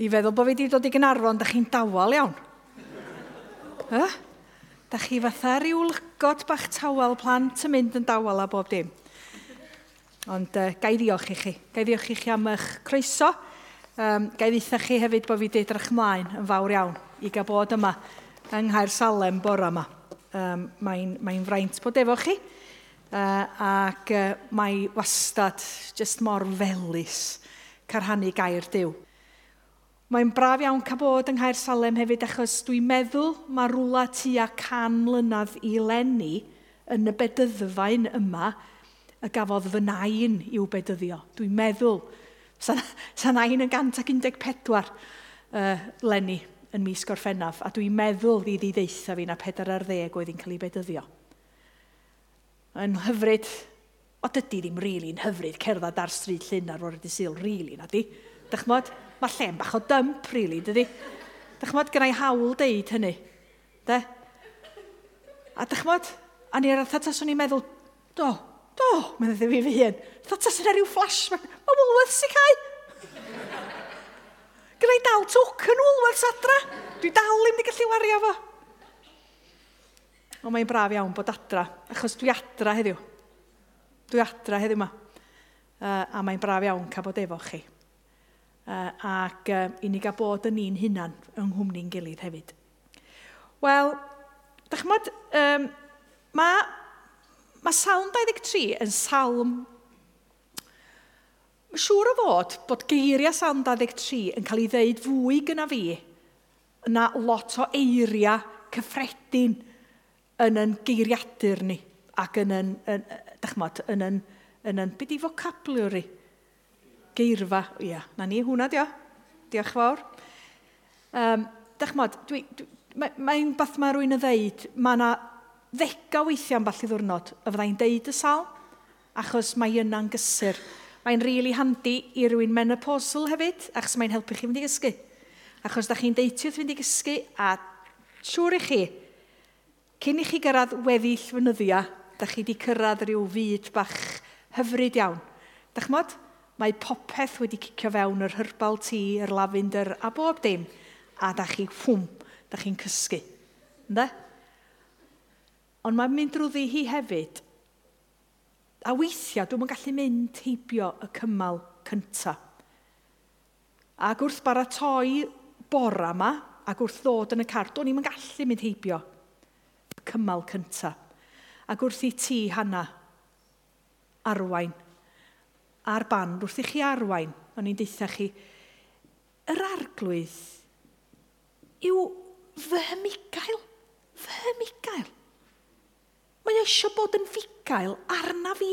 I feddwl bod fi wedi dod i Gynarfon, da chi'n dawel iawn. Ha? Da chi fatha rhyw lygod bach tawel plant yn mynd yn dawel a bob dim. Ond uh, gai ddiolch i chi. Gai ddiolch i chi am eich croeso. Um, gai ddeitha chi hefyd bod fi wedi edrych ymlaen yn fawr iawn i gael bod yma yng Nghaer Salem bore yma. Um, Mae'n mae fraint bod efo chi. Uh, ac uh, mae wastad jyst mor felus carhannu gair diw. Mae'n braf iawn ca bod yng Nghaer Salem hefyd achos dwi'n meddwl mae rwla tua can mlynedd i lenni yn y bedyddfaen yma y gafodd fy nain i'w bedyddio. Dwi'n meddwl, sa'n sa nain yn 114 uh, lenni yn mis gorffennaf a dwi'n meddwl ddi ddeitha fi na 40 oedd hi'n cael ei bedyddio. Yn hyfryd, o dydy ddim rili'n really hyfryd cerdded ar stryd llun ar o'r dysil, rili really, na di. Dychmod? mae lle'n bach o dymp, really, dydy? Dych chmod, gynnau hawl deud hynny. De? A dych chmod, a ni'r arth atas o'n i'n meddwl, do, do, mae'n ddeud fi fy hun. Atas yna rhyw flash, mae ma Woolworths i cael. Gynnau dal twc yn Woolworths adra. Dwi dal ddim wedi gallu wario fo. Ond mae'n braf iawn bod adra, achos dwi adra heddiw. Dwi adra heddiw yma. Uh, a mae'n braf iawn cael bod efo chi uh, ac uh, i ni gael bod yn ni'n hunan yng nghwmni'n gilydd hefyd. Wel, da chmod, um, mae ma salm 23 yn salm Mae siŵr o fod bod geiriau salm 23 yn cael ei ddeud fwy gyna fi na lot o eiriau cyffredin yn yn geiriadur ni ac yn yn, yn, yn, yn, yn, yn, yn, yn, yn, yn, yn, yn, yn, yn, geirfa. Ia, na ni, hwnna dio. Diolch fawr. Um, Dach mod, dwi'n... Dwi, Mae'n mae bath mae rwy'n y ddeud, mae yna ddega weithiau am ball i ddwrnod y fyddai'n deud y sal, achos mae yna'n gysur. Mae'n rili really handi i rywun menopausal hefyd, achos mae'n helpu chi fynd i gysgu. Achos da chi'n deitio fynd i gysgu, a siŵr i chi, cyn i chi gyrraedd weddill fynyddia, da chi wedi cyrraedd rhyw fyd bach hyfryd iawn. Dach mod? Mae popeth wedi cicio fewn yr hyrbal tŷ, yr lafinder a bob dim. A da chi, ffwm, da chi'n cysgu. Ynde? Ond mae'n mynd drwyddi hi hefyd. A weithiau, dwi'n gallu mynd heibio y cymal cyntaf. Ac wrth baratoi bora yma, ac wrth ddod yn y car, do'n i'n gallu mynd heibio y cymal cyntaf. Ac wrth i ti, hana arwain a'r band wrth i chi arwain, o'n i'n deitha chi, yr arglwydd yw fy hymigael, fy hymigael. Mae o eisiau bod yn fugael arna fi.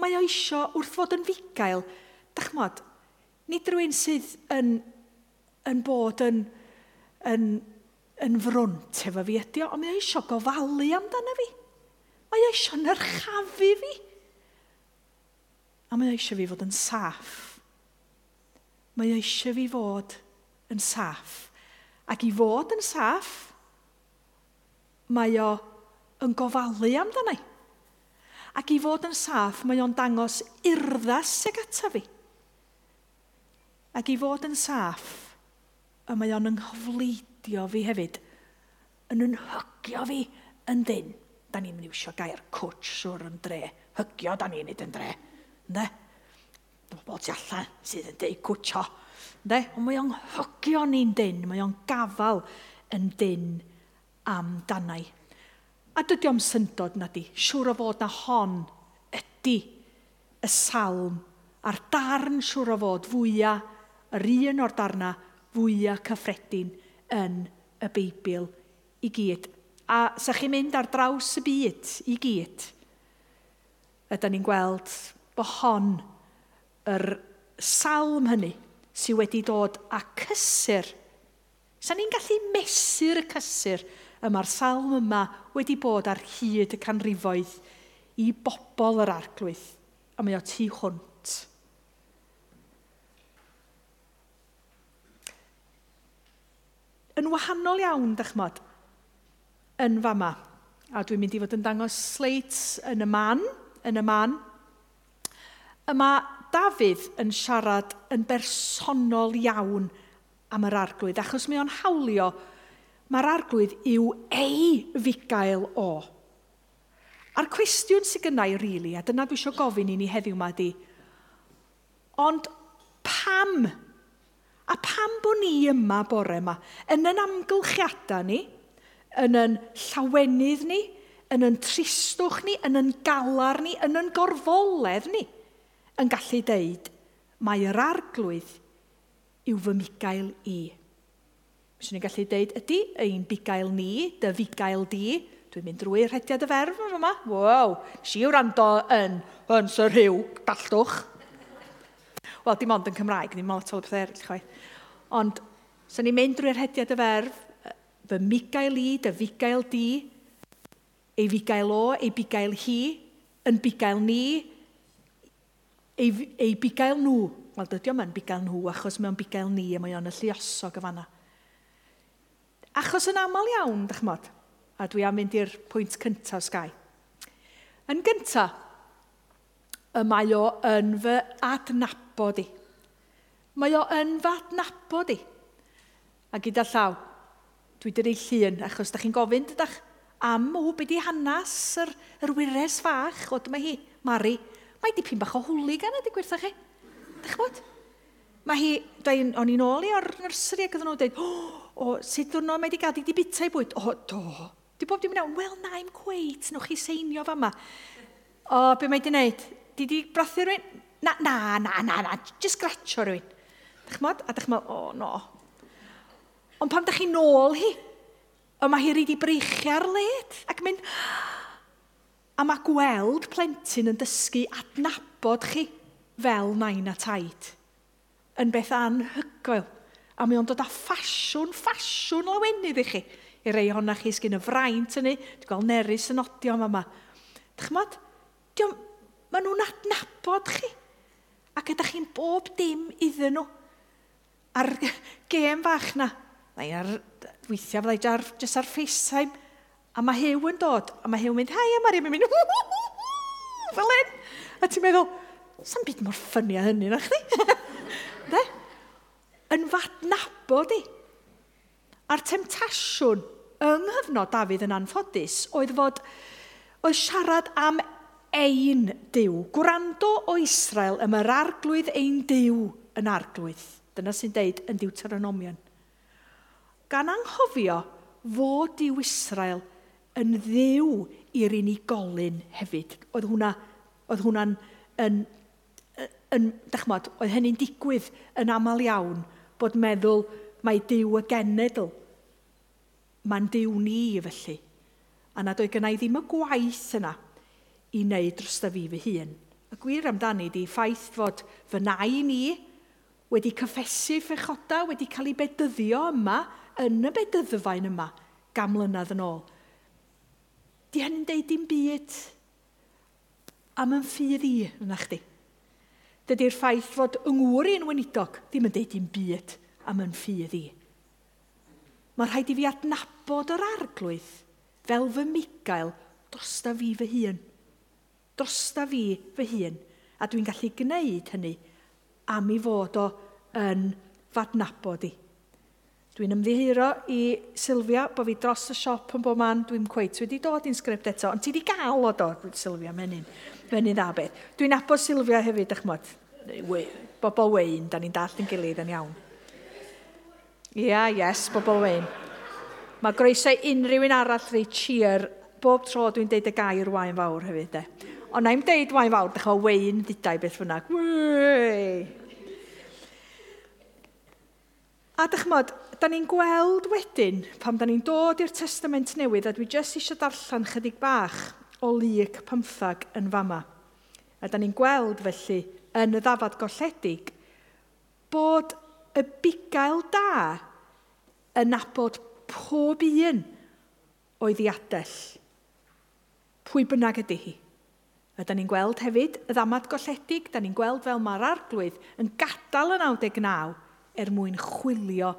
Mae o eisiau wrth fod yn fugael. Dach mod, nid rwy'n sydd yn, yn bod yn, yn, yn frwnt efo fi ydi o, ond mae o eisiau gofalu amdano fi. Mae o eisiau nyrchafu fi. A mae eisiau fi fod yn saff. Mae eisiau fi fod yn saff. Ac i fod yn saff, mae o yn gofalu amdana i. Ac i fod yn saff, mae o'n dangos urddas ag ata fi. Ac i fod yn saff, y mae o'n ynghyfleidio fi hefyd, yn ynhygio fi yn dyn. Da ni'n mynd i wisio gair cwtsh o'r yn dre. Hygio, da ni'n nid yn dre. Ne? Bobl tu allan sydd yn deud cwtio. Ne? Ond mae o'n hygio ni'n dyn, mae o'n gafal yn dyn am danau. A dydy o'm syndod na di. Siŵr o fod na hon ydy y salm a'r darn siŵr o fod fwyaf, yr un o'r darna fwyaf cyffredin yn y Beibl i gyd. A sa chi'n mynd ar draws y byd i gyd, ydyn ni'n gweld bod hon yr salm hynny sydd wedi dod â cysur. Sa'n ni'n gallu mesur y cysur yma'r salm yma wedi bod ar hyd y canrifoedd i bobl yr arglwydd, a mae o tu hwnt. Yn wahanol iawn, dychmod, yn fama, a dwi'n mynd i fod yn dangos sleit yn y man, yn y man, Yma Dafydd yn siarad yn bersonol iawn am yr arglwydd, achos mae o'n hawlio mae'r arglwydd yw ei fugail o. A'r cwestiwn sydd gynnau, rili, really, a dyna dwi eisiau gofyn i ni heddiw yma di, ond pam? A pam bod ni yma bore yma? Yn yn amgylchiadau ni, yn yn llawenydd ni, yn yn tristwch ni, yn yn galar ni, yn yn gorfoledd ni? yn gallu deud, mae'r arglwydd yw fy migael i. Fyswn ni'n gallu deud, ydy ein bigael ni, dy figael di, dwi'n mynd drwy'r rhediad y ferf yn yma. Wow, si yw rando yn, yn sy'r rhyw, dallwch. Wel, dim ond yn Cymraeg, ddim lot o bethau eraill chwaith. Ond, sa'n so ni'n mynd drwy'r rhediad y ferf, fy migael i, dy figael di, ei figael o, ei bigael hi, yn bigael ni, ei, ei bugail nhw, wel dydy o'n yn bugail nhw achos mae o'n bugail ni a mae o'n y lluosog y fanna. Achos yn aml iawn, dych mod, a dwi am mynd i'r pwynt cyntaf sgai. Yn gyntaf, y mae o yn fy adnabod i. Mae o yn fy adnabod i. A gyda llaw, dwi dy'r ei llun, achos da chi'n gofyn, dyda'ch am o, beth i hanes yr, yr wires fach, o dyma hi, Mari, Mae dipyn bach o hwli gan ydy gwertha chi. Dych bod? Mae hi, o'n i'n ôl i o'r nursery ac oedden nhw'n dweud, o, oh, sut wrno mae wedi gadw i di bita i bwyd? O, do. Di bob dim yn iawn, wel na, i'm cweit, nwch chi seinio fa yma. O, be mae wedi wneud? Di di brathu rhywun? Na, na, na, na, na, just gratio rhywun. Dych mod? A dych mod, o, oh, no. Ond pam dych chi'n ôl hi? O, mae hi rydw i breichia'r led ac mynd, A mae gweld plentyn yn dysgu adnabod chi fel nain a taid yn beth anhygoel. A mae o'n dod â ffasiwn, ffasiwn lawenydd i chi. I rei honna chi sgyn y fraint yn dwi'n gweld nerys yn odio yma yma. Dych Dychmod, maen nhw'n adnabod chi. Ac ydych chi'n bob dim iddyn nhw. A'r gêm fach na, weithiau fyddai jyst ar FaceTime, A mae Hew yn dod, a mae Hew yn mynd, hai, a Mariam yn mynd, fel hyn. A ti'n meddwl, sa'n byd mor ffynnu a hynny, na chdi? De? Yn fadnabod i. A'r temtasiwn yng nghyfnod Dafydd yn anffodus oedd fod, oedd siarad am ein diw. Gwrando o Israel ym yr arglwydd ein diw yn arglwydd. Dyna sy'n deud yn diw teronomion. Gan anghofio fod diw Israel yn ddiw i'r unigolyn hefyd. Oedd hwnna, oedd hwnna'n, yn, yn, yn dachmod, oedd hynny'n digwydd yn aml iawn bod meddwl mae diw y genedl. Mae'n diw ni felly. A nad oedd gennau ddim y gwaith yna i wneud dros fi fy hun. Y gwir amdani di ffaith fod fy nai ni wedi cyffesu ffechoda, wedi cael ei bedyddio yma, yn y bedyddfaen yma, gam mlynedd yn ôl. Di hynny'n deud dim byd am yn ffydd i yna chdi. Dydy'r ffaith fod yngwr i'n weinidog ddim yn deud dim byd am yn ffydd i. Mae rhaid i fi adnabod o'r arglwydd fel fy migael drosta fi fy hun. Drosta fi fy hun. A dwi'n gallu gwneud hynny am i fod o yn fadnabod i. Dwi'n ymddiheuro i Sylvia bod fi dros y siop yn bob man. Dwi'n cweith wedi dod i'n sgript eto, ond ti wedi gael o dod, Sylvia, menyn. Menyn dda beth. Dwi'n abod Sylvia hefyd, eich mod. Bobl wein, da ni'n dall yn gilydd yn iawn. Ia, yeah, yes, bobl wein. Mae groesau unrhyw un arall rei cheer bob tro dwi'n deud y gair wain fawr hefyd, de. Ond na'i'n deud wain fawr, dych o wein ddidau beth fyna. Wei! A dych chmod, da ni'n gweld wedyn, pam da ni'n dod i'r testament newydd, a dwi jyst eisiau darllen chydig bach o lyg pymthag yn fama. A da ni'n gweld felly yn y ddafad golledig bod y bugail da yn nabod pob un o'i ddiadell. Pwy bynnag ydy hi? A da ni'n gweld hefyd y ddamad golledig, da ni'n gweld fel mae'r arglwydd yn gadael y 99 er mwyn chwilio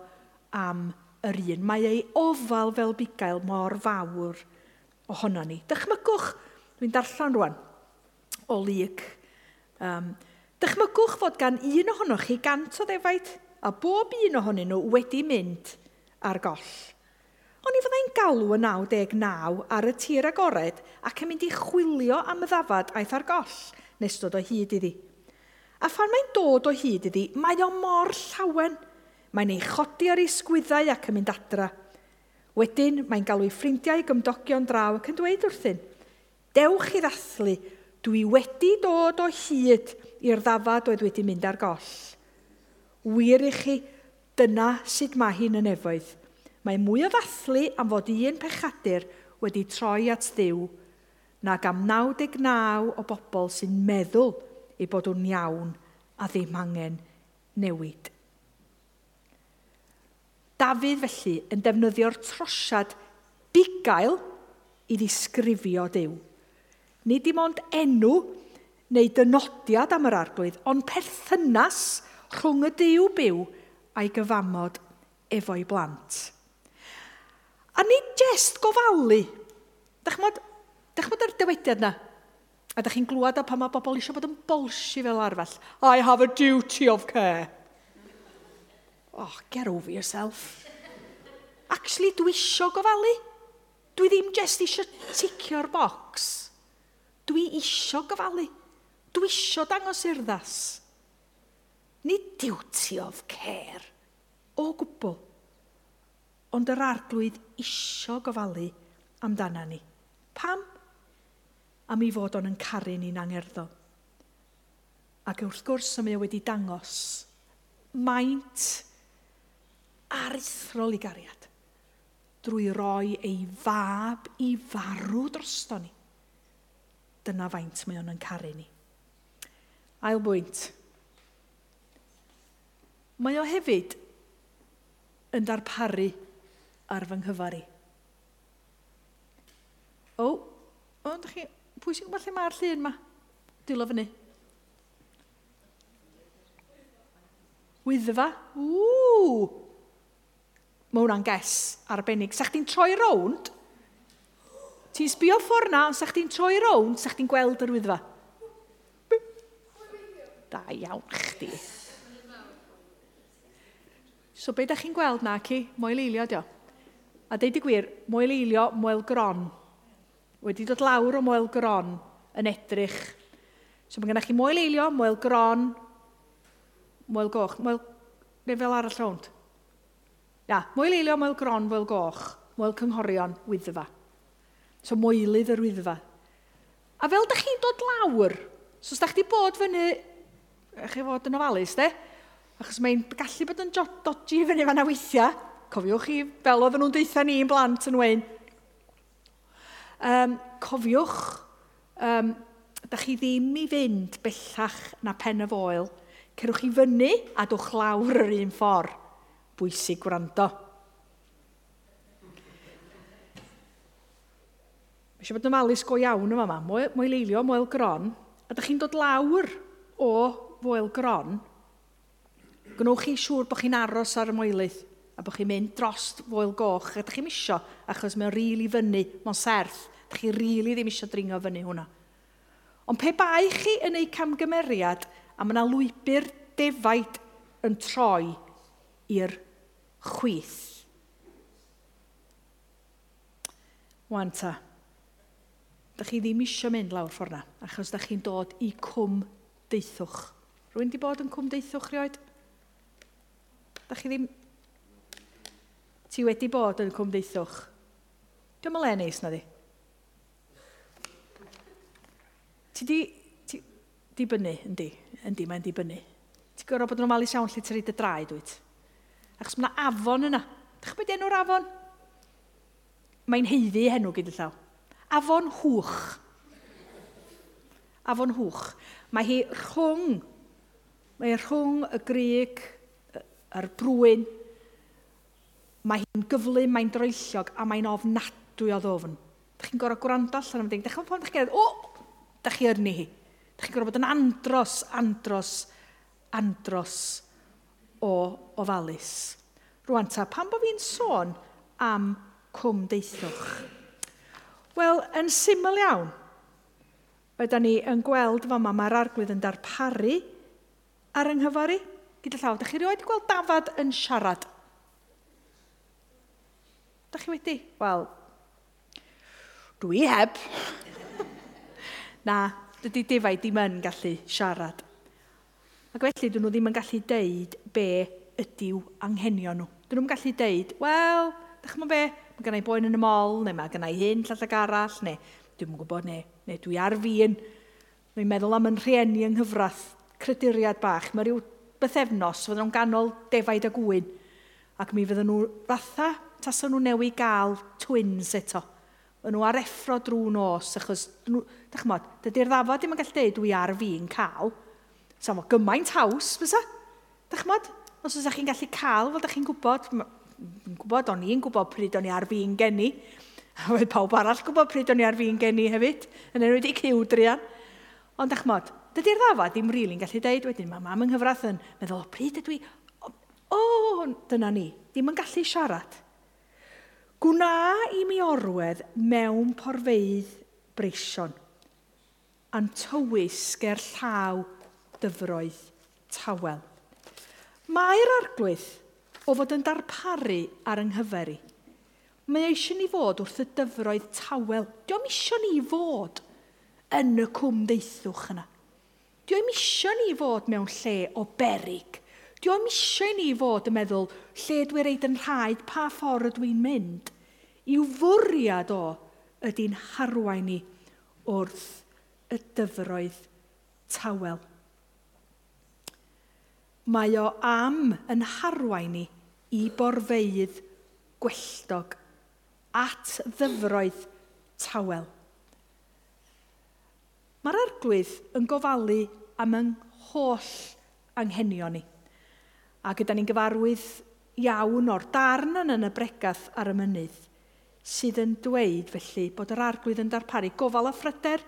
am yr un. Mae ei ofal fel bugail mor fawr ohono ni. Dychmygwch, dwi'n darllen rwan o lyg. Um, dychmygwch fod gan un ohonoch chi gant o ddefaid a bob un ohonyn nhw wedi mynd ar goll. Ond i fyddai'n galw y 99 ar y tir agored ac yn mynd i chwilio am y ddafad aeth ar goll nes dod o hyd iddi. A phan mae'n dod o hyd iddi, mae o mor llawen. Mae'n ei chodi ar ei sgwyddau ac yn mynd adra. Wedyn, mae'n galw ei ffrindiau gymdogion draw ac yn dweud wrthyn, Dewch i ddathlu, dwi wedi dod o hyd i'r ddafad oedd wedi mynd ar goll. Wir i chi, dyna sut mae hi'n yn efoedd. Mae mwy o ddathlu am fod un pechadur wedi troi at ddiw nag am 99 o bobl sy'n meddwl i bod nhw'n iawn a ddim angen newid. Dafydd felly yn defnyddio'r trosiad bugail i ddisgrifio Dyw. Nid dim ond enw neu dynodiad am yr arglwydd, ond perthynas rhwng y Dyw byw a'i gyfamod efo'i blant. A nid jest gofalu. Dach chmod, dach chmod yr dywediad yna? A ydych chi'n glwad a pan mae bobl eisiau bod yn bolsi fel arfell. I have a duty of care. Oh, get over yourself. Actually, dwi isio gofalu. Dwi ddim just eisiau ticio'r bocs. Dwi isio gofalu. Dwi isio dangos urddas. Nid duty of care. O gwbl. Ond yr arglwydd isio gofalu amdana ni. Pam? am ei fod o'n yn caru ni'n angerddo. Ac wrth gwrs, mae wedi dangos maint aruthrol i gariad drwy roi ei fab i farw drosto ni. Dyna faint mae o'n yn caru ni. Ail bwynt. Mae o hefyd yn darparu ar fy nghyfari. O, ond chi Pwy sy'n gwybod lle mae'r llun yma? Dilo fyny. Wyddfa. Ww! Mae hwnna'n ges arbennig. Sa'ch ti'n troi rownd, ti'n sbio ffordd na, ond sa'ch ti'n troi rownd, sa'ch ti'n gweld yr wyddfa. Da iawn chdi. So be da chi'n gweld na, ci? Moel eilio, dio. A deud y gwir, moel eilio, moel gron wedi dod lawr o moel gron yn edrych. So mae gennych chi moel eilio, moel gron, moel goch, moel... neu fel arall rownd. Na, moel eilio, moel gron, moel goch, moel cynghorion, wyddfa. So moelydd yr wyddfa. A fel da chi'n dod lawr, so os da chdi bod fyny, eich chi fod yn ofalus, de? Achos mae'n gallu bod yn dodgy fyny fan a weithiau. Cofiwch chi, fel oedden nhw'n deitha ni'n blant yn wein, Um, cofiwch, um, da chi ddim i fynd bellach na pen y foel. Cerwch chi fyny a dwch lawr yr un ffordd. Bwysig gwrando. Mae eisiau bod yn malus go iawn yma yma. Mwy, leilio, mwyl gron. A da chi'n dod lawr o foel gron. Gwnewch chi siŵr bod chi'n aros ar y moelydd a bod chi'n mynd drost foel goch. A da chi'n misio achos mae'n rili really fyny, mae'n serth. Dach chi rili really ddim eisiau dringo fyny hwnna. Ond pe bai chi yn ei camgymeriad a mae yna lwybr defaid yn troi i'r chwith. Wan ta, da chi ddim eisiau mynd lawr ffordd na, achos da chi'n dod i cwm deithwch. Rwy'n di bod yn cwm deithwch rioed? Da chi ddim... Ti wedi bod yn cwm deithwch? Dwi'n mynd le neis na di. ti di, ti, di bynnu, yndi, yndi, mae'n di bynnu. Ti'n gorfod bod yn ofalus iawn lle ti'n rhaid y draed, wyt? Achos mae yna afon yna. Dych beth enw'r afon? Mae'n heiddi henw gyda llaw. Afon hwch. Afon hwch. Mae hi rhwng, mae rhwng y grig, yr brwyn. Mae hi'n gyflym, mae'n droelliog a mae'n ofnadwy o ddofn. Dych chi'n gorau gwrando allan am ddeg. Dych chi'n ffordd chi'n o, Da chi yn hi. Da chi'n gorfod bod yn andros, andros, andros o ofalus. Rwan ta, pan bod fi'n sôn am cwm deithwch? Wel, yn syml iawn, oedden ni yn gweld fama mae'r arglwydd yn darparu ar yng nghyfori. Gyda llaw, da chi rioed gweld dafad yn siarad? Da chi wedi? Wel, dwi heb na, dydy defaid ddim yn gallu siarad. Ac felly, dyn nhw ddim yn gallu deud be ydyw anghenion nhw. Dyn nhw'n gallu deud, wel, dych chi'n be, mae gennau boen yn y mol, neu mae gennau hyn llall arall, neu dwi'n gwybod, neu, neu dwi ar fi'n. Mae'n meddwl am yn rhieni yng nghyfraith, creduriad bach. Mae rhyw bythefnos, fydden nhw'n ganol defaid a gwyn. Ac mi fydden nhw fatha, tasen nhw newi gael twins eto. Yn nhw ar effro drwy nos, achos, dych chmod, dydy'r ddafod ddim yn gallu dweud dwi ar fi'n cael. Sa'n mo, gymaint haws, fysa? Dych chmod, os ydych chi'n gallu cael, fel dych chi'n gwybod, yn gwybod, o'n i'n gwybod pryd o'n i ar fi'n geni. A wedi pawb arall gwybod pryd o'n i ar fi'n geni hefyd, yn enwyd i cyw drian. Ond dach chmod, dydy'r ddafod ddim rili'n really gallu deud, wedyn mae mam yng Nghyfrath yn meddwl, pryd ydw i, o, o, dyna ni, ddim yn gallu siarad. Gwna i mi orwedd mewn porfeidd breision, a'n tywys ger llaw dyfroedd tawel. Mae'r arglwydd o fod yn darparu ar ynghyferi. Mae eisiau ni fod wrth y dyfroedd tawel. Dio am eisiau ni fod yn y cwm deithwch yna. Dio am eisiau ni fod mewn lle o berig. Dio am eisiau ni fod yn meddwl lle dwi'n reid yn rhaid, pa ffordd ydw i'n mynd i'w fwriad o ydy'n harwain ni wrth y dyfroedd tawel. Mae o am yn harwain ni i borfeidd gwelltog at ddyfroedd tawel. Mae'r arglwydd yn gofalu am yng holl anghenion ni. A gyda ni'n gyfarwydd iawn o'r darn yn y bregath ar y mynydd sydd yn dweud felly bod yr arglwydd yn darparu gofal a phryder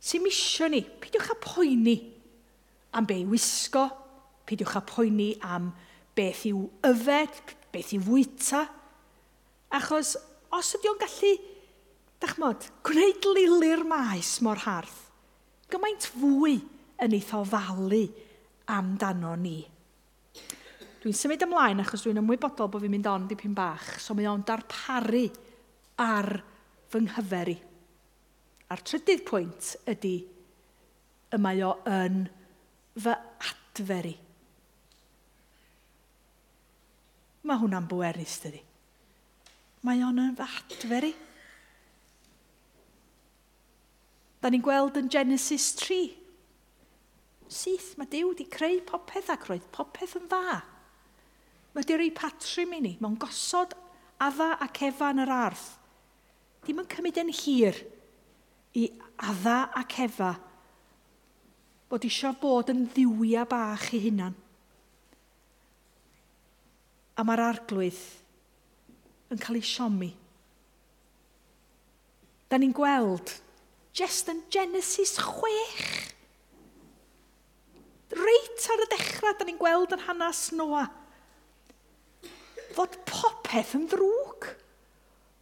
sy'n misio ni. Peidiwch â poeni am be i wisgo, peidiwch â poeni am beth yw yfed, beth yw fwyta. Achos os ydy o'n gallu, dachmod, gwneud lili'r maes mor harth, gymaint fwy yn eitho falu amdano ni. Dwi'n symud ymlaen achos dwi'n ymwybodol bod fi'n mynd on dipyn bach, so mae o'n darparu ar fy nghyfer i. A'r trydydd pwynt ydy y mae o yn fy adferi. Mae hwnna'n bwerus, dydy. Mae o'n yn fy adferi. Da ni'n gweld yn Genesis 3. Syth, mae Dyw wedi creu popeth ac roedd popeth yn dda. Mae ripatri mi ni. Mae'n gosod adda ac efan yr arth. Dim yn cymryd yn hir i adda ac efa bod eisiau bod yn ddiwia bach i hunan. A mae'r arglwydd yn cael ei siomi. Da ni'n gweld, just yn Genesis 6, reit ar y dechrau, da ni'n gweld yn hanes Noah, fod popeth yn ddrwg.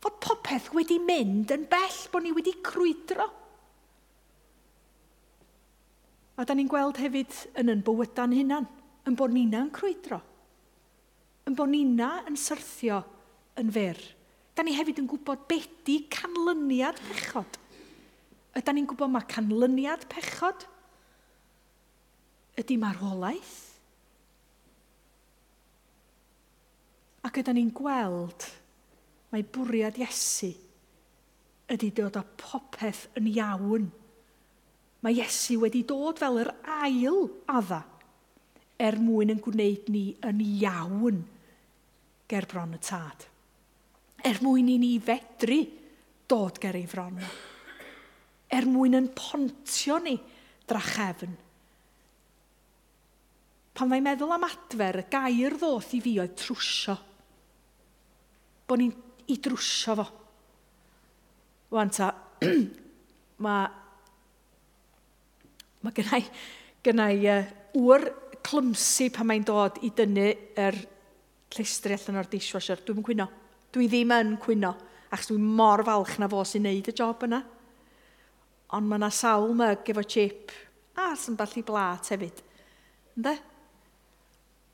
Fod popeth wedi mynd yn bell bod ni wedi crwydro. A da ni'n gweld hefyd yn yn bywyda'n hunan, yn bod ni'na'n crwydro. Yn bod ni'na yn syrthio yn fyr. Da ni hefyd yn gwybod beth di canlyniad pechod. Ydy ni'n gwybod mae canlyniad pechod ydy marwolaeth Ac ydy ni'n gweld mae bwriad Iesu ydy dod â popeth yn iawn. Mae Iesu wedi dod fel yr ail adda er mwyn yn gwneud ni yn iawn ger bron y tad. Er mwyn i ni fedru dod ger ei fron. Er mwyn yn pontio ni drachefn. Pan mae'n meddwl am adfer, y gair ddoth i fi oedd trwsio bod ni'n i drwsio fo. Wan ta, mae ma gynnau, gynnau uh, wr clymsu pan mae'n dod i dynnu yr llestri allan o'r dishwasher. Dwi'n cwyno. Dwi ddim yn cwyno, achos dwi'n mor falch na fo sy'n neud y job yna. Ond mae yna sawl myg efo chip a sy'n balli blat hefyd. Ynddo?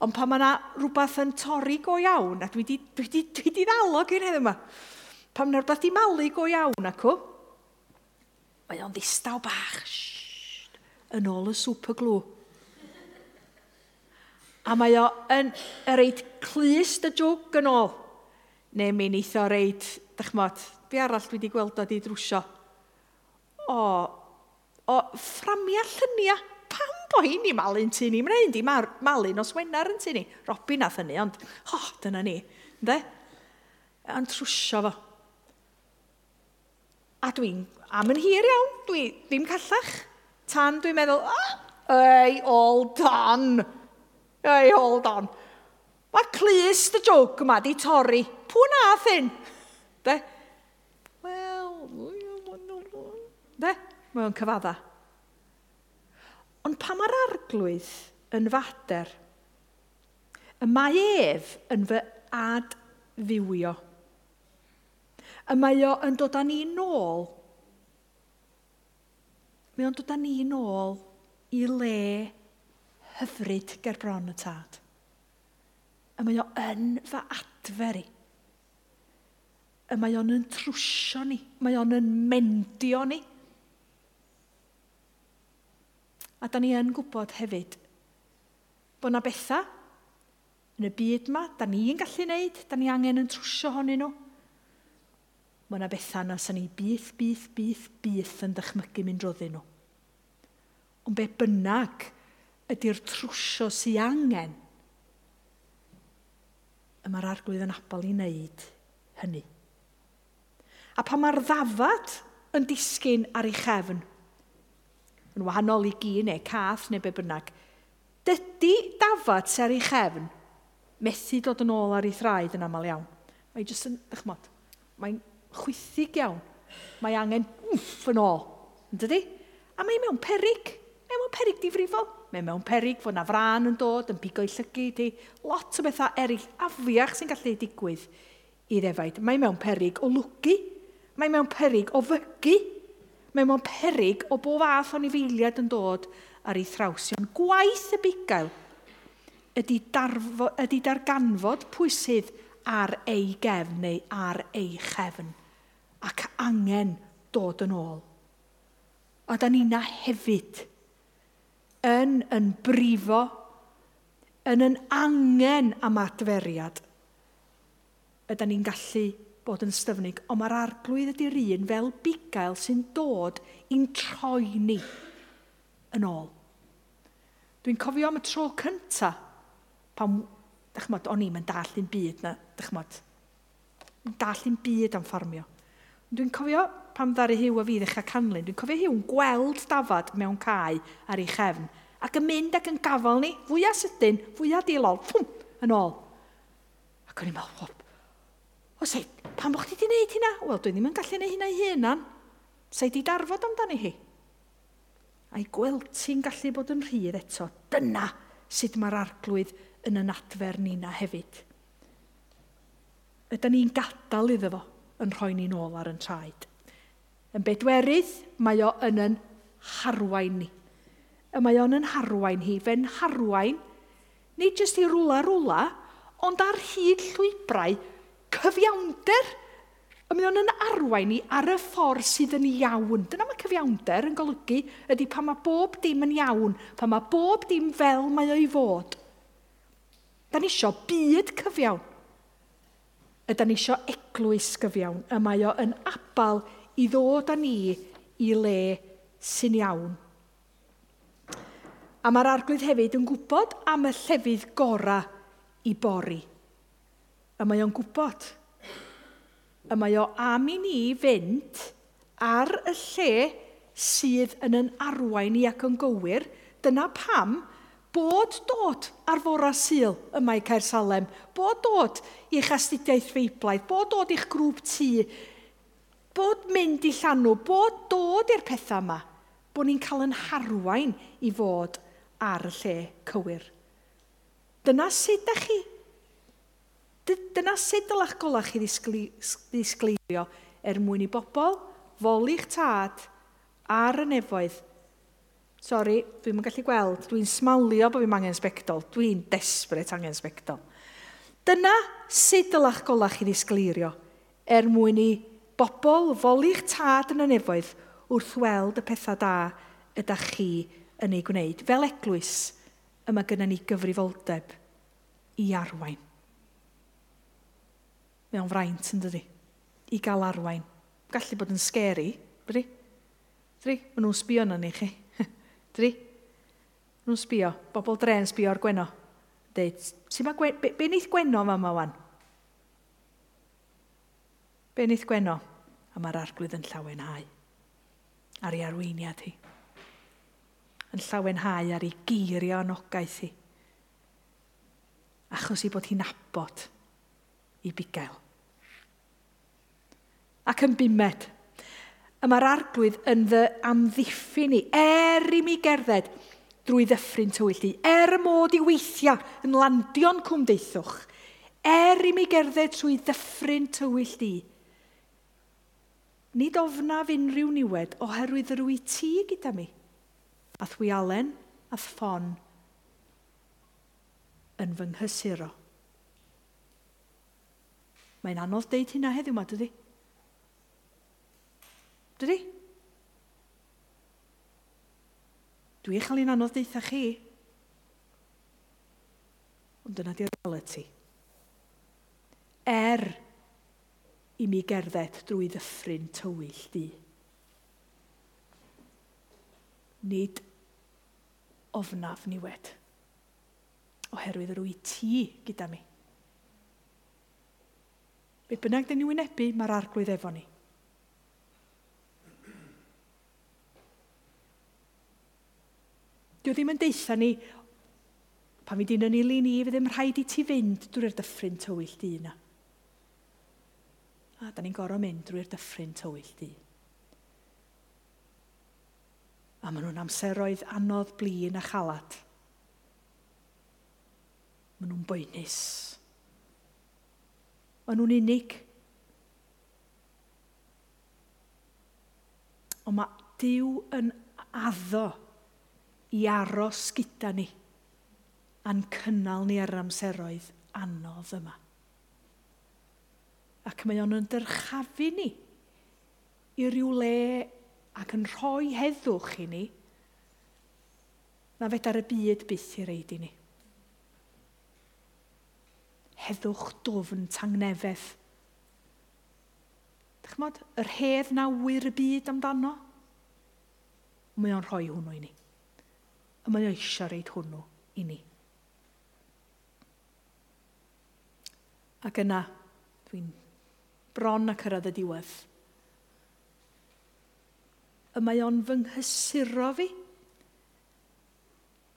Ond pan mae yna rhywbeth yn torri go iawn, a dwi wedi, dwi di, dwi di ddalog i'r heddiw yma, pan mae yna rhywbeth i malu go iawn acw, mae o'n ddistaw bach, shh, yn ôl y superglw. A mae o yn reid clust y jwg yn ôl, neu mi wneith o reid, dychmod, be arall dwi wedi gweld o di drwsio. O, o fframia lluniau bo hi'n i malu'n tu ni. Mae'n di malu'n os wenar yn tu ni. Robin nath hynny, ond ho, oh, dyna ni. Ynddo? A'n trwsio fo. A dwi'n am yn hir iawn. Dwi ddim callach. Tan dwi'n meddwl, ah, ei, hold on. Ei, hold on. Mae'r clust y jwg yma di torri. Pw na thyn? De? Wel, de? Mae'n cyfadda. Ond pa mae'r arglwydd yn fader? Y mae ef yn fy ad fywio. Y mae o yn dod â ni nôl. Mae o'n dod â ni nôl i le hyfryd gerbron y tad. Y mae o yn fy adfer i. Y mae o'n yn trwsio ni. Mae o'n yn mendio ni. A da ni yn gwybod hefyd bod yna bethau yn y byd yma, da ni'n gallu wneud, da ni angen yn trwsio honyn nhw. Mae yna bethau yna sy'n ni byth, byth, byth, byth yn dychmygu mynd roddyn nhw. Ond be bynnag ydy'r trwsio sy'n angen, y mae'r arglwydd yn abal i wneud hynny. A pa mae'r ddafad yn disgyn ar ei chefn, yn wahanol i gi neu cath neu be bynnag, dydy dafad ser ei chefn methu dod yn ôl ar ei thraed yn aml iawn. Mae'n jyst yn, mod, mae'n chwythig iawn. Mae angen wff yn ôl, yn dydy? A mae mewn perig. Mae mewn perig difrifol. Mae mewn perig fod na fran yn dod, yn pigo i llygu, di. lot o bethau eraill afiach sy'n gallu digwydd i ddefaid. Mae mewn perig o lwgu. Mae mewn perig o fygu. Mae mewn perig o bo fath o'n ifeiliad yn dod ar ei thrawsion. Gwaith y bugail ydy, darfo, ydy darganfod pwysydd ar ei gefn neu ar ei chefn ac angen dod yn ôl. A da ni na hefyd yn yn brifo, yn yn angen am adferiad, ydy ni'n gallu bod yn styfnig, ond mae'r arglwydd ydy'r un fel bigael sy'n dod i'n troi ni yn ôl. Dwi'n cofio am y tro cynta, pan, dychmod, o'n i'n dall i'n byd na, dychmod, yn dall i'n byd am ffarmio. Dwi'n cofio pam ddari hiw a fi ddechrau canlyn, dwi'n cofio hiw'n gweld dafad mewn cae ar ei chefn, ac yn mynd ac yn gafel ni, fwyaf sydyn, fwyaf dilol, ffwm, yn ôl. Ac o'n i'n meddwl, O, sa'i, pan bo'ch chi wedi gwneud hynna? Wel, dwi ddim yn gallu gwneud hynna i hunan. Sa'i di darfod amdani hi. A'i gweld ti'n gallu bod yn rhydd eto. Dyna sut mae'r arglwydd yn yn adfer nina hefyd. Ydy'n ni'n gadael iddo fo yn rhoi ni'n ôl ar yn traed. Yn bedwerydd, mae o yn yn harwain ni. Y mae o'n yn harwain hi, fe'n harwain, nid jyst i rwla rwla, ond ar hyd llwybrau cyfiawnder a mae o'n yn arwain ni ar y ffordd sydd yn iawn. Dyna mae cyfiawnder yn golygu ydy pan mae bob dim yn iawn, pan mae bob dim fel mae o'i fod. Da ni isio byd cyfiawn. Yda ni isio eglwys gyfiawn, a mae o yn abal i ddod â ni i le sy'n iawn. A mae'r arglwydd hefyd yn gwybod am y llefydd gorau i bori. Y mae o'n gwybod. Y mae o am i ni fynd ar y lle sydd yn yn arwain i ac yn gywir. Dyna pam bod dod ar fora syl yma i Caer Salem, bod dod i'ch astudiaeth feiblaidd, bod dod i'ch grŵp tŷ, bod mynd i llanw, bod dod i'r pethau yma, bod ni'n cael yn harwain i fod ar y lle cywir. Dyna sut ydych chi Dyna sut dylach golach chi ddisgleirio er mwyn i bobl, foli'ch tad ar y nefoedd. Sori, dwi'n yn gallu gweld. Dwi'n smalio bod fi'n angen sbectol. Dwi'n desbryd angen sbectol. Dyna sut dylach golach chi ddisgleirio er mwyn i bobl foli'ch tad yn y nefoedd wrth weld y pethau da ydych chi yn ei gwneud. Fel eglwys, yma gyda ni gyfrifoldeb i arwain. Mae o'n fraint yn dydi? I gael arwain. Gallu bod yn scary, byddi? Dri, maen nhw'n sbio yna ni chi. Dri, maen nhw'n sbio. Bobl dren sbio ar gweno. Deud, si ma gwen, be, be wneith gweno fama wan? Be wneith gweno? A mae'r arglwydd yn llawenhau ar ei arweiniad hi. Yn llawenhau ar ei geirio anogaeth hi. Achos i bod hi'n abod i bigael ac yn bumed. Y mae'r arglwydd yn fy amddiffyn ni, er i mi gerdded drwy ddyffryn tywyllu, er mod i weithio yn landio'n cwmdeithwch, er i mi gerdded trwy ddyffryn tywyll di. Nid ofnaf unrhyw niwed oherwydd yr wyt ti gyda mi. A thwy alen a ffon yn fy nghysuro. Mae'n anodd deud hynna heddiw yma, dydy? Dydy? Dwi eich alun anodd deitha chi. Ond dyna di'r reality. Er i mi gerdded drwy ddyffryn tywyll di. Nid ofnaf ni wed. Oherwydd rwy ti gyda mi. Be bynnag dyn ni wynebu, mae'r arglwydd efo ni. Dio ddim yn deitha ni, pan fi dyn yn ili ni, fydd ddim rhaid i ti fynd drwy'r dyffryn tywyll di yna. A da ni'n gorau mynd drwy'r dyffryn tywyll di. A maen nhw'n amseroedd anodd blin a chalad. Maen nhw'n boenus. Maen nhw'n unig. Ond mae Dyw yn addo i aros gyda ni a'n cynnal ni ar amseroedd anodd yma. Ac mae o'n dyrchafu ni i ryw le ac yn rhoi heddwch i ni na fedar y byd byth i reid i ni. Heddwch dofn tangnefedd. Dych chmod, yr hedd na wir y byd amdano, mae o'n rhoi hwnnw i ni a mae eisiau reid hwnnw i ni. Ac yna, dwi'n bron a cyrraedd y diwedd. Y mae o'n fy nghysuro fi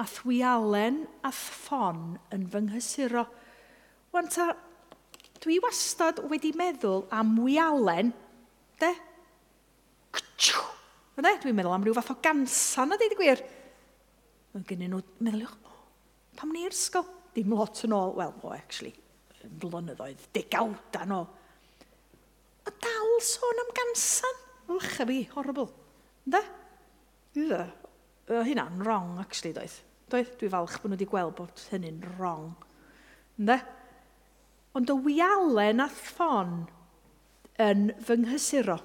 a thwialen a thffon yn fy nghysuro. Wan ta, dwi wastad wedi meddwl am wialen, de? Ctw! Dwi'n meddwl am rhyw fath o gansan a dweud y gwir. Mae gen nhw, meddyliwch, oh, pam ni'r sgol? Dim lot yn ôl, wel, o, actually, blynyddoedd, degawdan o. A dal sôn am gansan. Ych a fi, horrible. Ynda? Ydda. O hynna'n wrong, actually, doedd. Doedd, dwi falch bod nhw wedi gweld bod hynny'n wrong. Ynda? Ond o wialen a ffon yn fy nghysuro.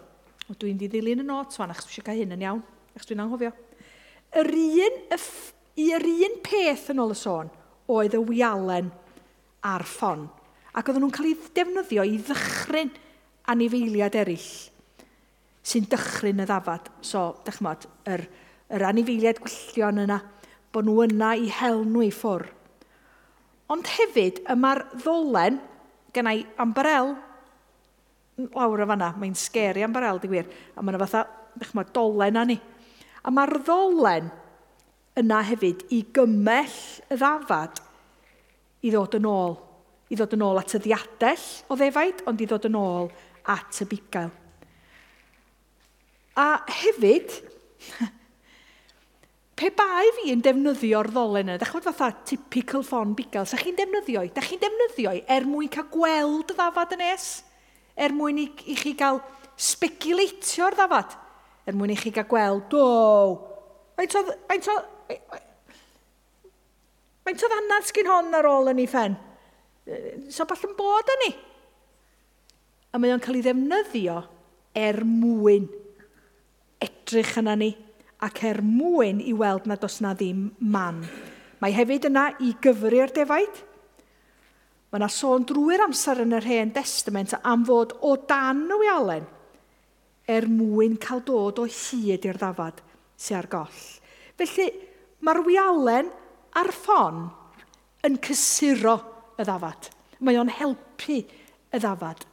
Dwi'n di ddilyn y not, swan, achos dwi eisiau cael hyn yn iawn, achos dwi'n anghofio. Yr un y i'r un peth yn ôl y sôn oedd y wialen a'r ffon. Ac oedden nhw'n cael ei defnyddio i ddychryn anifeiliad eraill sy'n dychryn y ddafad. So, dychmod, yr, yr anifeiliad gwyllion yna, bod nhw yna i hel nhw i ffwr. Ond hefyd, y mae'r ddolen, gennau ambarel, lawr o fanna, mae'n sgeri ambarel, di gwir, a mae'n fatha, dychmod, chmod, dolen ni. A mae'r ddolen yna hefyd i gymell y ddafad i ddod yn ôl. I ddod yn ôl at y ddiadell o ddefaid, ond i ddod yn ôl at y bugail. A hefyd, pe bai fi yn defnyddio'r ddolen yna, da chi'n fatha typical ffon bugail, sa chi'n defnyddio i? Da chi'n defnyddio i er mwyn cael gweld y ddafad yn es? Er mwyn i, i chi gael speculatio'r ddafad? Er mwyn i chi gael gweld, o, Faint faint oedd, Mae'n todd anad sgyn hon ar ôl yn ei ffen. So ball yn bod yn ni. A mae o'n cael ei ddefnyddio er mwyn edrych yna ni ac er mwyn i weld nad os na ddim man. Mae hefyd yna i gyfru'r defaid. Mae yna sôn drwy'r amser yn yr hen testament am fod o dan y wialen er mwyn cael dod o hyd i'r ddafad sy'n ar goll. Felly, Mae'r wialen a'r ffon yn cysuro y ddafad. Mae o'n helpu y ddafad.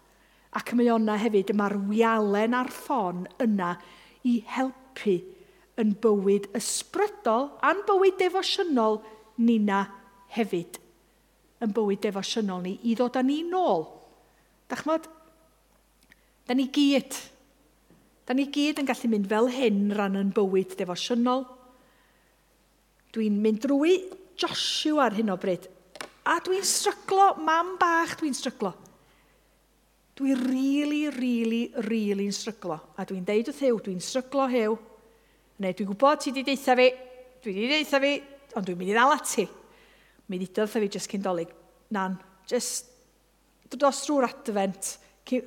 Ac mae o'na hefyd, mae'r wialen a'r ffon yna i helpu yn bywyd ysbrydol a'n bywyd defosiynol nina hefyd. Yn bywyd defosiynol ni i ddod â ni nôl. Dach chmod, da ni gyd. Da ni gyd yn gallu mynd fel hyn ran yn bywyd defosiynol, Dwi'n mynd drwy Joshua ar hyn o bryd. A dwi'n stryglo, mam bach dwi'n stryglo. Dwi'n rili, rili, rili'n stryglo. A dwi'n deud wrth Hew, dwi'n stryglo Hew. Neu dwi'n gwybod ti wedi deitha fi, dwi wedi deitha fi, ond dwi'n mynd i ddal ati. Mi ddudodd fi jyst cyn dolyg. Nan, jyst dod os drwy'r advent,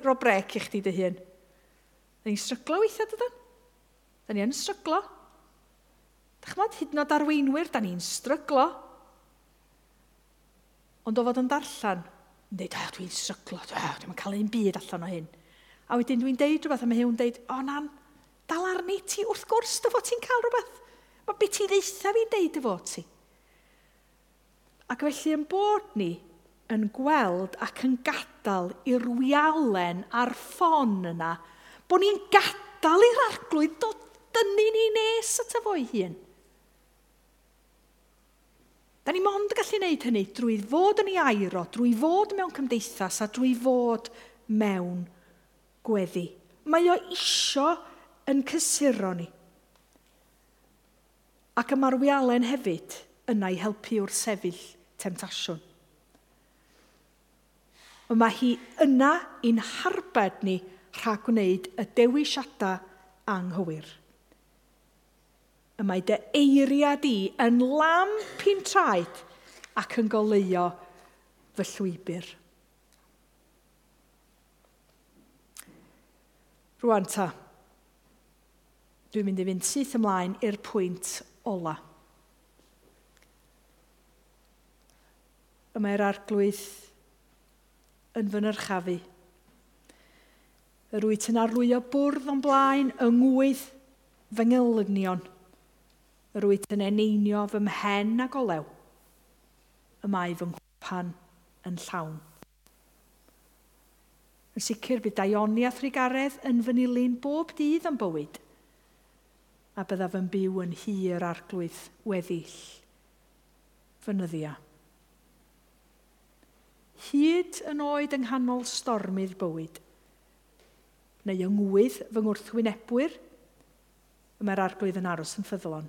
ro brec i chdi dy hun. Da ni'n stryglo weithiau dydyn. Da ni'n stryglo. Chmod, hyd yn oed arweinwyr, da ni'n stryglo. Ond o fod yn darllen, yn dweud, oh, dwi'n stryglo, dwi'n cael ein byd allan o hyn. A wedyn dwi'n deud rhywbeth, a mae hwn deud, o nan, dal arni ti, wrth gwrs, dy fod ti'n cael rhywbeth. Mae beth ti ddeitha fi'n deud dy fod ti. Ac felly yn bod ni yn gweld ac yn gadael i'r wialen a'r ffon yna, bod ni'n gadael i'r arglwydd dod dynnu ni nes at y fwy hun. Da ni mond yn gallu gwneud hynny drwy fod yn ei airo, drwy fod mewn cymdeithas a drwy fod mewn gweddi. Mae o isio yn cysuro ni. Ac y marwialen hefyd yna i helpu wrth sefyll temtasiwn. Mae hi yna i'n harbed ni rhag gwneud y dewisiadau anghywir y mae dy eiriad i yn lam i'n traed ac yn goleuo fy llwybr. Rwan ta, dwi'n mynd i fynd syth ymlaen i'r pwynt ola. Y mae'r arglwydd yn fy nyrchafu. Yr wyt yn arlwyo bwrdd o'n blaen yng ngwydd fy ngylygnion yr wyt yn eneinio fy mhen a golew, y mae fy nghwpan yn llawn. Yn sicr bydd daioni a thrigaredd yn fy nilyn bob dydd yn bywyd, a byddaf yn byw yn hir arglwydd weddill fynyddia. Hyd yn oed yng nghanol stormydd bywyd, neu yngwydd fy ngwrthwynebwyr, y mae'r arglwydd yn aros yn ffyddlon.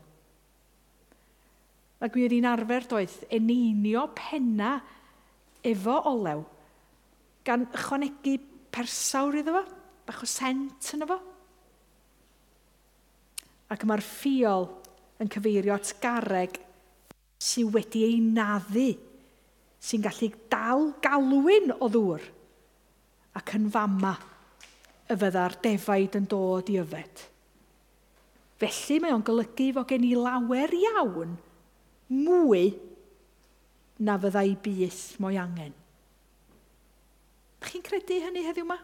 Ac mi oedd hi'n arfer doedd eneinio penna efo olew gan ychwanegu persawr iddo fo, bach o sent yno fo. Ac mae'r ffiol yn cyfeirio at garreg sydd wedi ei naddu, sy'n gallu dal galwyn o ddŵr. Ac yn fama y fydda'r defaid yn dod i yfed. Felly mae o'n golygu fod gen i lawer iawn – mwy na fyddai bus mwy angen. Ydych chi'n credu hynny heddiw yma?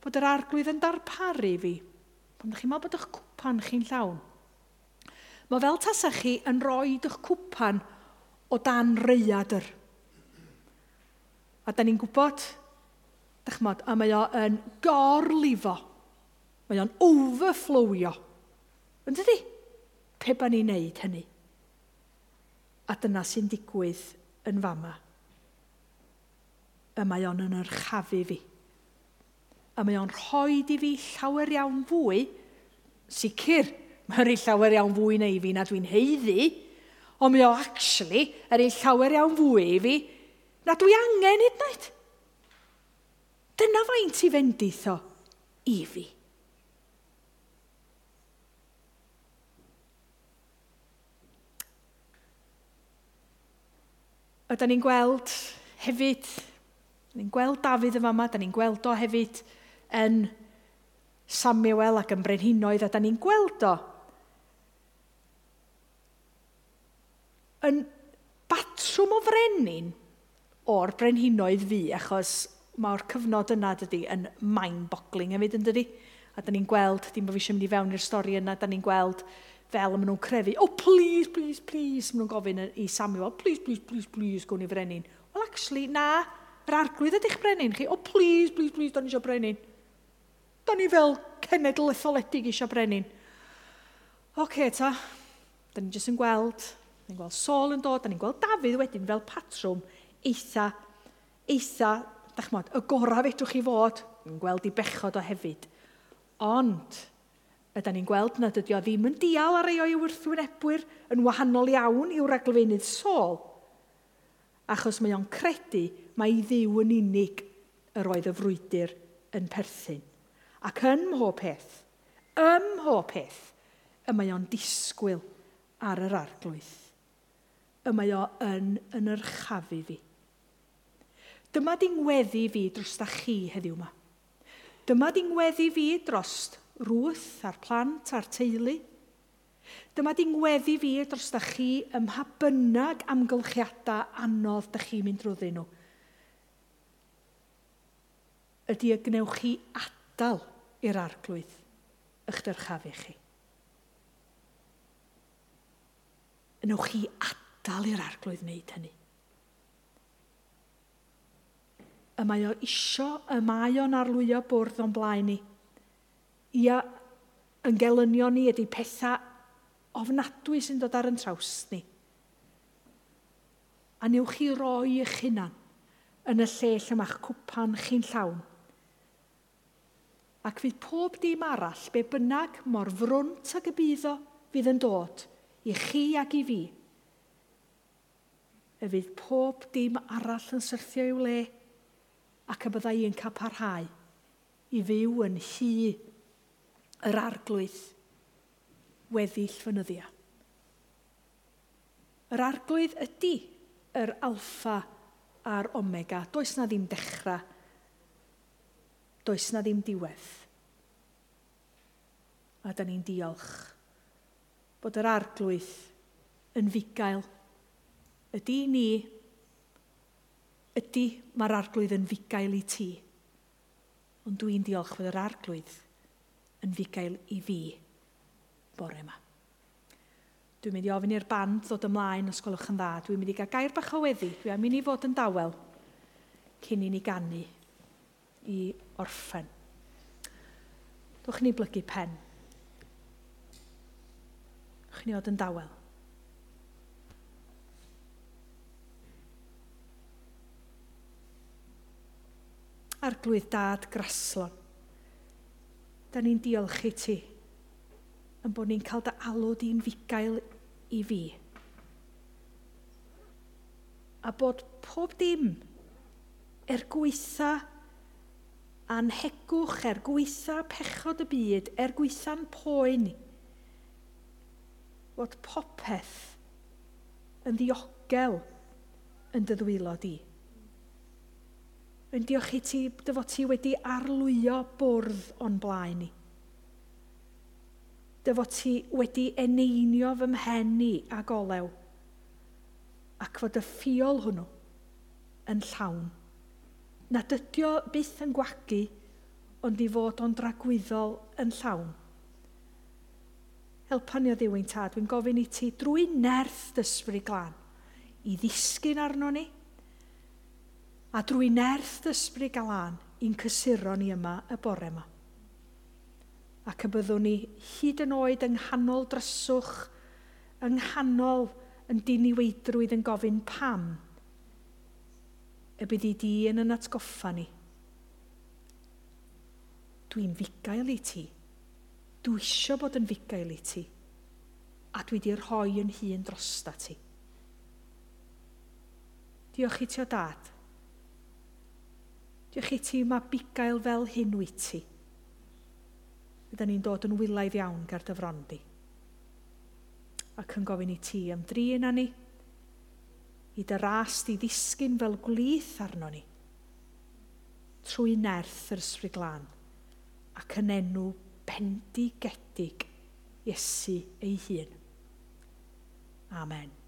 Bod yr arglwydd yn darparu fi, pan ydych chi'n meddwl bod eich cwpan chi'n llawn. Mae fel tasach chi yn rhoi eich cwpan o dan reiadr. A da ni'n gwybod, dych mod, a mae o yn gorlifo. Mae o'n overflowio. Yn dydi? Pe ba ni'n neud hynny? A dyna sy'n digwydd yn fama. Y mae o'n yn yrchafu fi. A mae o'n rhoi i fi llawer iawn fwy, sicr, mae'n rhoi llawer iawn fwy neu fi na dwi'n heiddi, ond mae o actually yn rhoi llawer iawn fwy i fi na dwi angen hyd nid. Dyna faint i fendith o i fi. Ydy'n ni'n gweld hefyd, ni'n gweld Dafydd yn fama, da ni'n gweld o hefyd yn Samuel ac yn Brenhinoedd, a da ni'n gweld o yn batrwm o frenin o'r brenhinoedd fi, achos mae'r cyfnod yna dydy yn mind-boggling hefyd yn dydy. A da ni'n gweld, dim bod fi eisiau mynd i fewn i'r stori yna, da ni'n gweld fel maen nhw'n crefu, oh please, please, please, maen nhw'n gofyn i Samuel, please, please, please, please, gwn i frenin. Wel, actually, na, yr arglwydd ydych brenin chi, oh please, please, please, do'n i eisiau brenin. Do'n i fel cenedl etholedig eisiau brenin. Oce, okay, ta, da ni jyst yn gweld, da ni'n gweld Saul yn dod, da ni'n gweld Dafydd wedyn fel patrwm eitha, eitha, da chmod, y gorau fedrwch chi fod, yn gweld i bechod o hefyd. Ond, Ydyn ni'n gweld nad ydy o ddim yn dial ar ei o'i wrthwynebwyr yn wahanol iawn i'w raglfeinydd Sol, achos mae o'n credu mae ddiw yn unig yr oedd y frwydr yn perthyn. Ac ym mhob peth, ym mhob peth, y mae o'n disgwyl ar yr arglwydd. Y mae o yn yn yrchafu fi. Dyma dingweddi fi dros da chi heddiw yma. Dyma dingweddi fi dros rwth a'r plant a'r teulu. Dyma di ngweddi fi dros da chi ym mha bynnag amgylchiadau anodd da chi'n mynd drwyddyn nhw. Ydy y gnewch chi adal i'r arglwydd eich dyrchafu chi. Ynwch chi adal i'r arglwydd wneud hynny. Y mae o isio, y mae o'n arlwyo bwrdd o'n blaen ni ia, yn gelynio ni ydy pethau ofnadwy sy'n dod ar yn traws ni. A newch chi roi eich hunan yn y lle lle mae'ch cwpan chi'n llawn. Ac fydd pob dim arall, be bynnag mor frwnt ag y byddo, fydd yn dod i chi ac i fi. Y fydd pob dim arall yn syrthio i'w le ac y byddai i'n cael parhau i fyw yn hyd yr arglwydd weddill fynyddia. Yr arglwydd ydy yr alfa a'r omega. Does na ddim dechrau. Does na ddim diwedd. A da ni'n diolch bod yr arglwydd yn fugail. Ydy ni, ydy mae'r arglwydd yn fugail i ti. Ond dwi'n diolch bod yr arglwydd yn fugail i fi bore yma. Dwi'n mynd i ofyn i'r band ddod ymlaen os gwelwch yn dda. Dwi'n mynd i gael gair bach o weddi. Dwi'n mynd i fod yn dawel cyn i ni gannu i orffen. Dwch ni blygu pen. Dwch ni fod yn dawel. Arglwydd dad graslon da ni'n diolch i ti yn bod ni'n cael dy alw di'n fugail i fi. A bod pob dim er gweitha anhegwch, er gweitha pechod y byd, er gweitha'n poen, bod popeth yn ddiogel yn dy ddwylo di. Yn diolch i ti, dy fod ti wedi arlwyo bwrdd o'n blaen ni. Dy fod ti wedi eneinio fy mhen ni a golew. Ac fod y ffiol hwnnw yn llawn. Na dydio byth yn gwagu, ond i fod o'n dragwyddol yn llawn. Helpa ni o ddiwyn tad, dwi'n gofyn i ti drwy nerth dysbryd glan, i ddisgyn arno ni, a drwy nerth ysbryd galan i'n cysuro ni yma y bore yma. Ac y byddwn ni hyd yn oed yng nghanol dryswch, yng nghanol yn diniweidrwydd yn gofyn pam, y bydd i di yn yn atgoffa ni. Dwi'n fugail i ti. Dwi isio bod yn fugail i ti. A dwi di rhoi yn hun drosta ti. Diolch i ti o dad diolch i ti mae bigael fel hyn wyt ti. Byddwn ni'n dod yn wylaidd iawn ger dy frondi. Ac yn gofyn i ti ymdrin â ni, i dy rast i ddisgyn fel gwlyth arno ni, trwy nerth yr ysbryd glân, ac yn enw bendigedig Iesu ei hun. Amen.